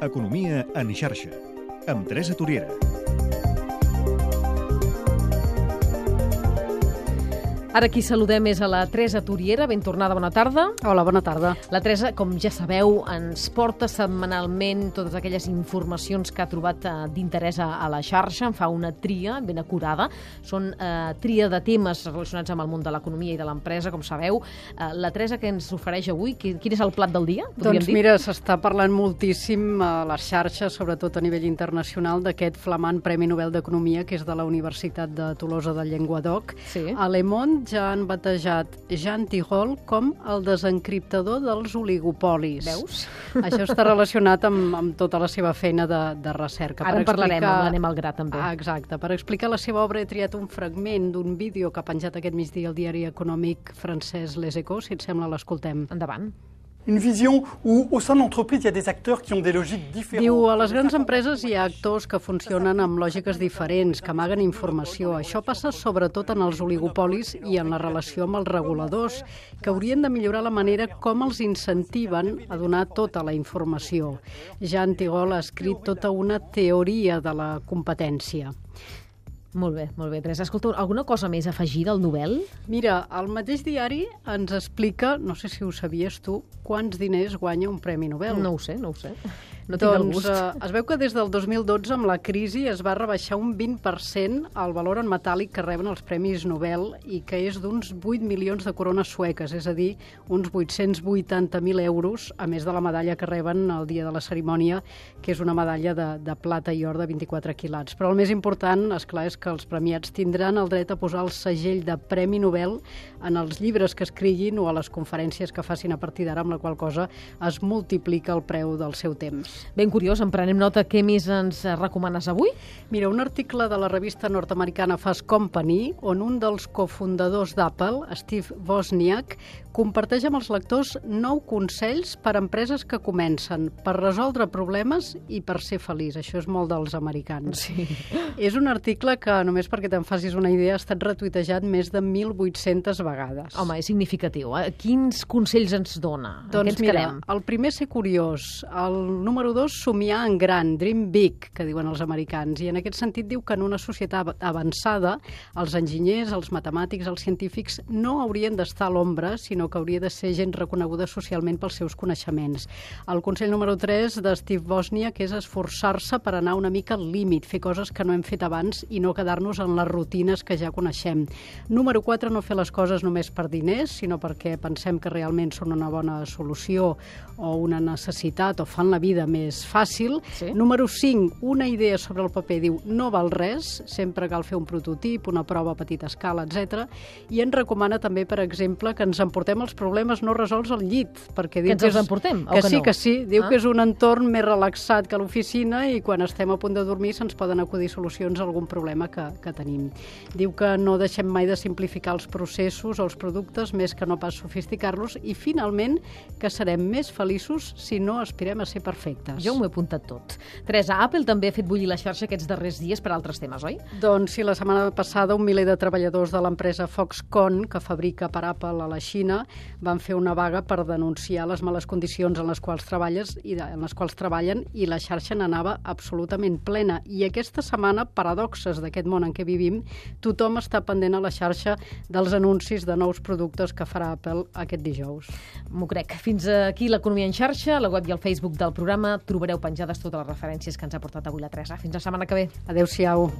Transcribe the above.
Economia en xarxa, amb Teresa Toriera. Ara qui saludem és a la Teresa Toriera. Ben tornada, bona tarda. Hola, bona tarda. La Teresa, com ja sabeu, ens porta setmanalment totes aquelles informacions que ha trobat eh, d'interès a, la xarxa. En fa una tria ben acurada. Són eh, tria de temes relacionats amb el món de l'economia i de l'empresa, com sabeu. Eh, la Teresa, que ens ofereix avui? Quin, quin és el plat del dia? Doncs dir? mira, s'està parlant moltíssim a les xarxes, sobretot a nivell internacional, d'aquest flamant Premi Nobel d'Economia, que és de la Universitat de Tolosa de Llenguadoc. Sí. A Le Monde ja han batejat Jean Tirole com el desencriptador dels oligopolis. Veus? Això està relacionat amb, amb tota la seva feina de, de recerca. Ara Per en parlarem, explicar- amb l'Anem al gra, també. Ah, exacte. Per explicar la seva obra he triat un fragment d'un vídeo que ha penjat aquest migdia el diari econòmic francès Les Echos. Si et sembla, l'escoltem. Endavant. Une vision où, au sein de l'entreprise, il y a des acteurs qui ont des logiques différentes. Diu, a les grans empreses hi ha actors que funcionen amb lògiques diferents, que amaguen informació. Això passa sobretot en els oligopolis i en la relació amb els reguladors, que haurien de millorar la manera com els incentiven a donar tota la informació. Jean Tigol ha escrit tota una teoria de la competència. Molt bé, molt bé. Teresa, escolta, alguna cosa més a afegir del Nobel? Mira, el mateix diari ens explica, no sé si ho sabies tu, quants diners guanya un Premi Nobel. No ho sé, no ho sé. No tinc el doncs gust. eh, es veu que des del 2012, amb la crisi, es va rebaixar un 20% el valor en metàl·lic que reben els Premis Nobel i que és d'uns 8 milions de corones sueques, és a dir, uns 880.000 euros, a més de la medalla que reben el dia de la cerimònia, que és una medalla de, de plata i or de 24 quilats. Però el més important, és clar, és que els premiats tindran el dret a posar el segell de Premi Nobel en els llibres que escriguin o a les conferències que facin a partir d'ara, amb la qual cosa es multiplica el preu del seu temps. Ben curiós, en prenem nota. Què més ens recomanes avui? Mira, un article de la revista nord-americana Fast Company, on un dels cofundadors d'Apple, Steve Wozniak, comparteix amb els lectors nou consells per a empreses que comencen, per resoldre problemes i per ser feliç. Això és molt dels americans. Sí. És un article que, només perquè te'n facis una idea, ha estat retuitejat més de 1.800 vegades. Home, és significatiu. Eh? Quins consells ens dona? Doncs ens mira, quedem? el primer ser curiós, el número dos somiar en gran, dream big, que diuen els americans, i en aquest sentit diu que en una societat av- avançada els enginyers, els matemàtics, els científics no haurien d'estar a l'ombra, sinó que hauria de ser gent reconeguda socialment pels seus coneixements. El consell número 3 de Steve Bosnia, que és esforçar-se per anar una mica al límit, fer coses que no hem fet abans i no quedar-nos en les rutines que ja coneixem. Número 4, no fer les coses només per diners, sinó perquè pensem que realment són una bona solució o una necessitat o fan la vida més fàcil. Sí. Número 5, una idea sobre el paper diu no val res, sempre cal fer un prototip, una prova a petita escala, etc. I ens recomana també, per exemple, que ens emportem els problemes no resolts al llit, perquè diu ens els emportem, que, que sí, no? que sí, diu Ah. que és un entorn més relaxat que l'oficina i quan estem a punt de dormir se'ns poden acudir solucions a algun problema que, que tenim. Diu que no deixem mai de simplificar els processos o els productes més que no pas sofisticar-los i finalment que serem més feliços si no aspirem a ser perfectes. Jo m'ho he apuntat tot. Teresa, Apple també ha fet bullir la xarxa aquests darrers dies per altres temes, oi? Doncs sí, la setmana passada un miler de treballadors de l'empresa Foxconn, que fabrica per Apple a la Xina, van fer una vaga per denunciar les males condicions en les quals treballes i de, en les quals treballen i la xarxa n'anava absolutament plena. I aquesta setmana, paradoxes d'aquest món en què vivim, tothom està pendent a la xarxa dels anuncis de nous productes que farà Apple aquest dijous. M'ho crec. Fins aquí l'Economia en xarxa, a la web i al Facebook del programa trobareu penjades totes les referències que ens ha portat avui la Teresa. Fins la setmana que ve. Adéu-siau.